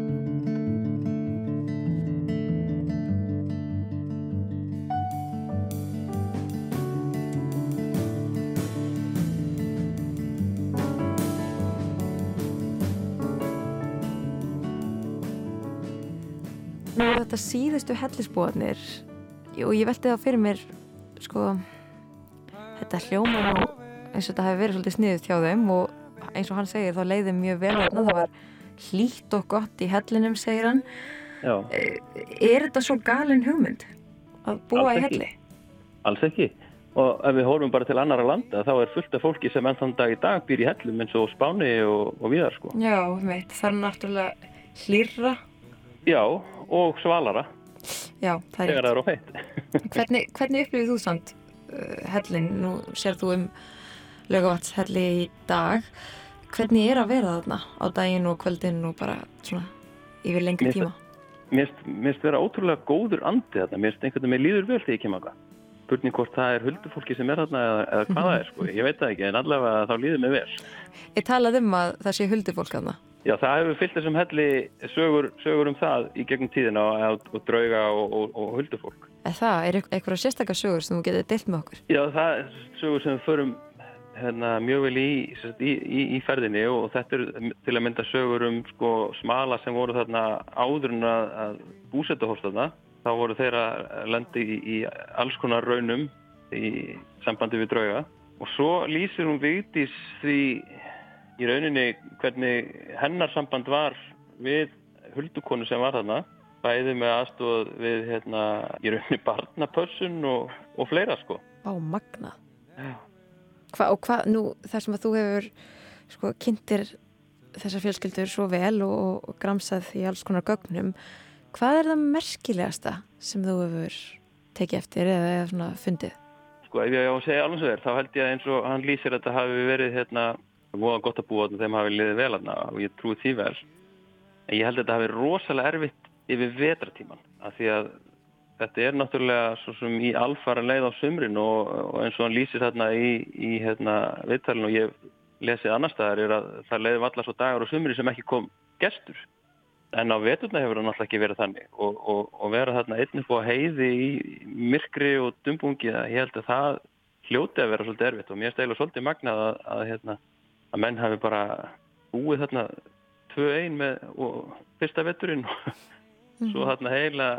þetta síðustu hellisbúarnir og ég velti það fyrir mér sko þetta hljóma nú eins og þetta hefur verið svolítið sniðið hjá þeim og eins og hann segir þá leiði mjög vel þarna. Það var hlýtt og gott í hellinum segir hann. Já. Er þetta svo galin hugmynd að búa í helli? Alls ekki. Og ef við horfum bara til annara landa þá er fullt af fólki sem enn þann dag í dag býr í hellum eins og Spáni og, og viðar sko. Já, veit, það er náttúrulega hlýrra Já og svalara. Já, það er þegar það er á feitt <laughs> Hvernig, hvernig upplifið þú samt uh, hellin, nú sér þú um lögavatnshelli í dag. Hvernig er að vera þarna á daginn og kvöldin og bara svona yfir lengri tíma? Mér finnst vera ótrúlega góður andi þarna, mér finnst einhvern veginn með líður vel þegar ég kem að spurning hvort það er huldufólki sem er þarna eða, eða hvað það er, sko, <laughs> ég veit það ekki en allavega þá líður mig vel. Ég talað um að það sé huldufólk þarna Já, það hefur fyllt þessum helli sögur, sögur um það í gegnum tíðina og, og drauga og, og, og huldufólk. Er það? Er eitthvað sérstakar sögur sem þú getur deilt með okkur? Já, það er sögur sem förum hérna, mjög vel í, í, í, í ferðinni og þetta er til að mynda sögur um sko, smala sem voru þarna áður en að, búsetta hóst þarna. Þá voru þeirra lendi í alls konar raunum í sambandi við drauga og svo lýsir hún Vigdís því í rauninni hvernig hennar samband var við huldukonu sem var þarna bæði með aðstóð við hérna í rauninni barnapössun og, og fleira sko. Á magna hva, og hvað, nú þar sem að þú hefur sko kynntir þessar fjölskyldur svo vel og, og gramsað í alls konar gögnum hvað er það merkilegasta sem þú hefur tekið eftir eða, eða svona fundið? Sko ef ég á að segja alveg svo er þá held ég eins og hann lýsir að þetta hafi verið hérna voða gott að búa og þeim hafi liðið vel aðna og ég trúi því vel. En ég held að þetta hafi rosalega erfitt yfir vetratíman af því að þetta er náttúrulega svo sem í alfara leið á sumrin og, og eins og hann lýsir þarna í, í hérna, viðtalinu og ég lesið annar staðar er að það leiði valla svo dagar og sumri sem ekki kom gestur. En á veturna hefur það náttúrulega ekki verið þannig og, og, og vera þarna einn upp á heiði í myrkri og dumbungi ég held að það hljóti að vera svolítið erfitt og mér stæla svolítið magnað að, að, hérna, að menn hafi bara búið þarna 2-1 með fyrsta veturinn. Og <laughs> mm. svo þarna heila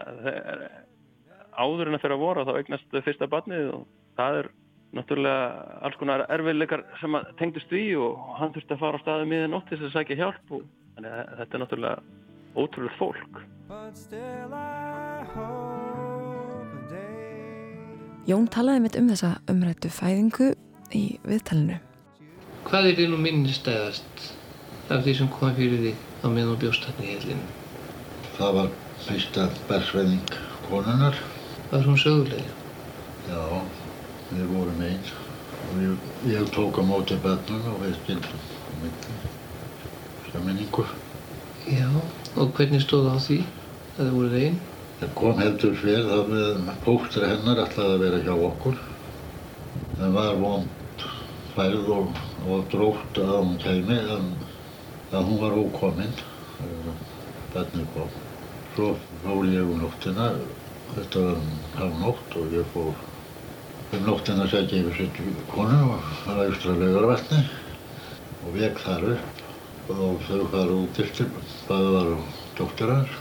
áður en að fyrir að voru þá eignast fyrsta barnið og það er náttúrulega alls konar erfiðleikar sem tengdust við og hann þurfti að fara á staði miðan ótt til þess að sækja hjálp og þannig að þetta er náttúrulega ótrúlega fólk. Jón talaði mitt um þessa umrættu fæðingu í viðtalinu Hvað er þið nú minnistæðast af því sem kom fyrir því á meðan bjóstarni í hellinu? Það var fyrsta bersveðing konunar Var hún sögulega? Já við vorum einn og ég, ég tók á móti bennun og við skildum á milli saminningu. Já, og hvernig stóð á því að þið voruð einn? Það kom heldur fyrir það með pókstra hennar ætlaði að vera hjá okkur. Það var vond færð og, og drótt að hún kæmi en að hún var ókominn bennið kom. Svo fól ég um nóttina, þetta var um hálf og ég fór um nóttina sæti yfir setju konu og var austra laugarvatni og vek þar upp. Og þau fara út eftir hvað var dóttir hans.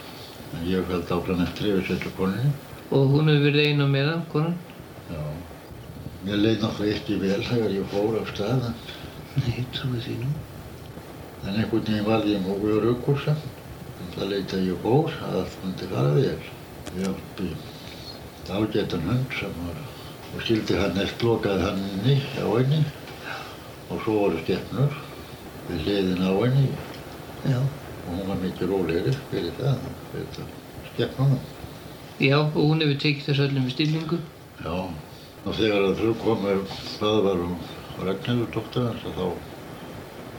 En ég fælt áfram eftir yfir setju koninni Og hún hefur verið einu meðan, konan? Já, mér leið náttúrulega ekki vel þegar ég fór á staðan Nei, trúið því nú En einhvern veginn varði ég móguður aukkursa en það leiti að ég fór að allt myndi fara vel Ég átti ágætan hund sem var og skildi hann eftir lokaði hann inni á henni og svo voru skeppnur við hliðin á Já. og hún var mikið rólegri fyrir það, fyrir það skeppnunum. Já, og hún hefur tekið þessu öllum við stillingu? Já, og þegar þau komu hvað var hún Ragnhildur dóttir hans og þá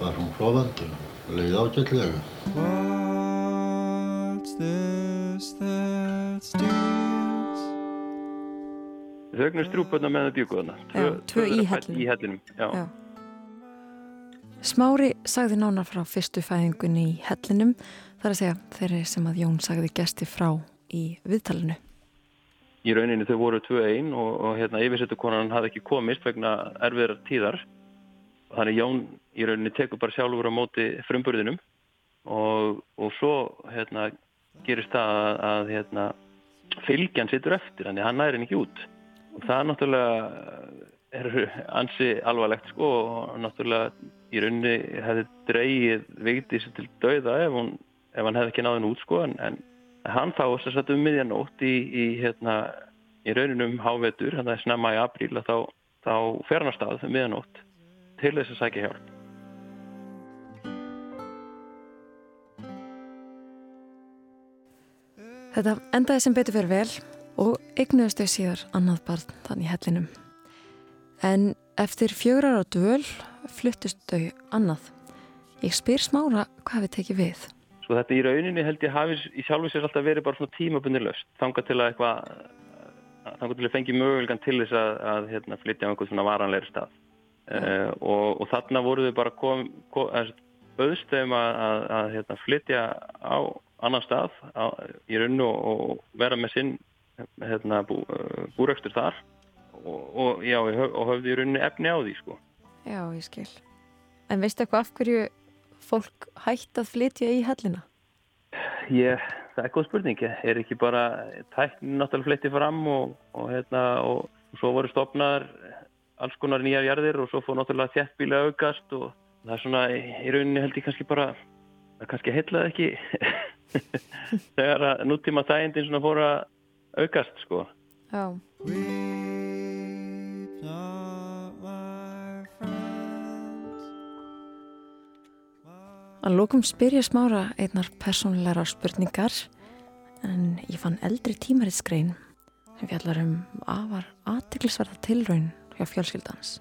var hún flóðandi og leiði ágætlega. What's this that stirs Þau ögnast þrjúböðna með það bygguðana. Tvö í hellinum. Í hellinum, já. já. Smári sagði nánar frá fyrstu fæðingunni í hellinum, þar að segja þeirri sem að Jón sagði gesti frá í viðtalinu. Í rauninni þau voru tvö einn og, og hérna yfirsettukonan hafði ekki komist vegna erfiðar tíðar. Þannig Jón í rauninni tekur bara sjálfur á móti frumburðinum og, og svo hérna gerist það að, hérna, fylgjan sittur eftir, þannig hann næri ekki út og það náttúrulega er ansi alvarlegt sko og náttúrulega í rauninni hefði dreyið vigdísi til dauða ef, ef hann hefði ekki náðin út sko en, en hann þá þess að um miðjanótt í, í, hérna, í rauninum hávetur, hann er snemma í apríl þá, þá fer hann á stað um miðjanótt til þess að sækja hjálp. Þetta endaði sem betur fyrir vel og eignuðust þau síðar annað barn þann í hellinum. En eftir fjögrar á döl fluttust þau annað. Ég spyr smára hvað við tekið við. Sko þetta í rauninni held ég hafi í sjálfu sér alltaf verið bara svona tímabunni löst. Þanga til að eitthvað, þanga til að fengi mögulegan til þess að, að hérna, flytja á einhvern svona varanleiri stað. Ja. Uh, og, og þarna voru þau bara kom, kom, auðstöðum að, að, að hérna, flytja á annan stað á, í rauninu og, og vera með sinn hérna, bú, búröxtur þar og, og, já, og höfði í rauninni efni á því sko. Já, ég skil. En veistu eitthvað af hverju fólk hætt að flytja í hellina? Ég, það er góð spurning. Er ekki bara tæknin náttúrulega flyttið fram og, og hérna, og svo voru stopnaðar alls konar nýjar jarðir og svo fór náttúrulega þjættbíla aukast og það er svona í rauninni held ég kannski bara, það kannski heitlaði ekki <laughs> þegar að núttíma þægindin svona fór að aukast sko Já Að lókum spyr ég smára einnar persónulegar spurningar en ég fann eldri tímaritskrein sem fjallar um afar aðtiklisverða tilraun hjá fjölskyldans.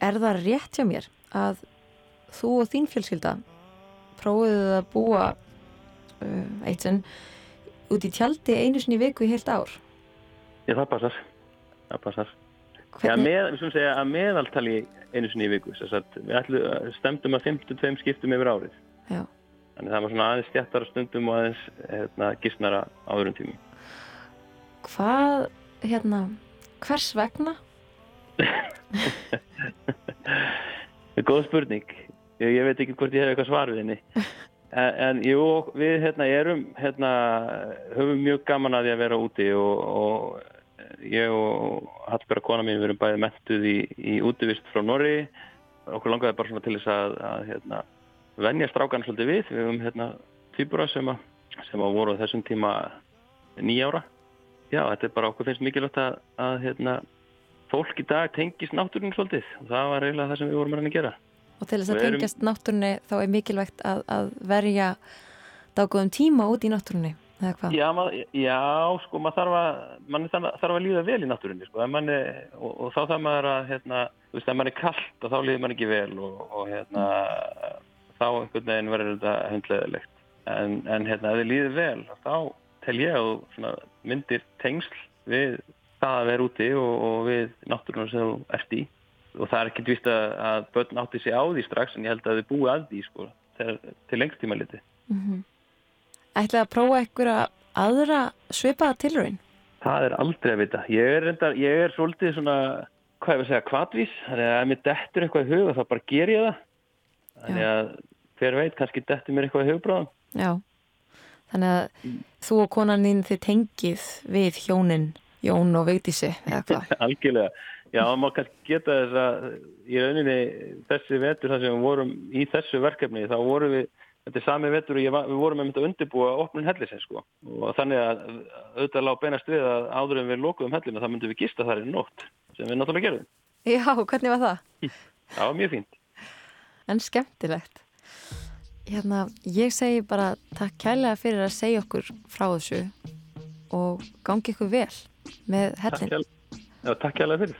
Er það rétt hjá mér að þú og þín fjölskylda prófiðuð að búa uh, eitt sem út í tjaldi einu sinni viku í heilt ár? Já, það passar. Það passar. Já, með, við svona segja að meðaltali einu sinni í viku. Við ætlu, stemdum að 52 skiptum yfir árið. Já. Þannig það var svona aðeins stjættara stundum og aðeins hérna, gísnara á öðrum tímum. Hvað, hérna, hvers vegna? <laughs> Góð spurning. Ég, ég veit ekki hvort ég hef eitthvað svar við henni. <laughs> En, en jú, við hérna erum, hérna, höfum mjög gaman að því að vera úti og, og ég og Hallberg kona mín við erum bæðið mentuð í, í útivist frá Norri. Okkur langaði bara svona til þess að, að hérna, venja strákan svolítið við. Við höfum hérna týpura sem, að, sem að voru þessum tíma nýjára. Já, þetta er bara okkur finnst mikilvægt að, að hérna, fólk í dag tengist náttúrun svolítið og það var eiginlega það sem við vorum að gera. Og til þess að erum- tengjast náttúrunni þá er mikilvægt að, að verja dágóðum tíma út í náttúrunni? Já, mað, já, sko, maður þarf að, mann þarf, að líða vel í náttúrunni, sko, manni, og, og þá þarf maður að, hérna, þú veist, ef mann er kallt og þá líður mann ekki vel og, og hérna, þá einhvern veginn verður þetta hundleðilegt. En, en hérna, ef þið líður vel, þá tel ég að þú svona, myndir tengsl við það að vera úti og, og við náttúrunum sem þú ert í. Og það er ekki dvíst að, að börn átti sig á því strax, en ég held að þið búi að því, sko, til lengst tíma litið. Mm Ætlaði að prófa einhverja aðra svipaða tilraun? Það er aldrei að vita. Ég er, reyndar, ég er svolítið svona, hvað ég vil segja, kvadvís. Þannig að ef mér dettur eitthvað í hug þá bara ger ég það. Þannig að hver veit, kannski dettur mér eitthvað í hugbráðum. Já. Þannig að þú og konan þín þið tengið við hjónin Jón og Vigdísi? <laughs> Algjörlega. Já, maður kannski geta þess að í rauninni þessi vetur þar sem við vorum í þessu verkefni, þá vorum við, þetta er sami vetur og var- við vorum með að undirbúa opnun hellisins sko. Og þannig að auðvitað lág beinast við að áður en við lokuðum hellina, þá myndum við gista þar í nótt, sem við náttúrulega gerðum. Já, hvernig var það? <laughs> Var mjög fínt. En skemmtilegt. Hérna, ég segi bara takk kærlega fyrir að segja okkur frá þessu og gangi ykkur vel með hellin. takk hjá fyrir.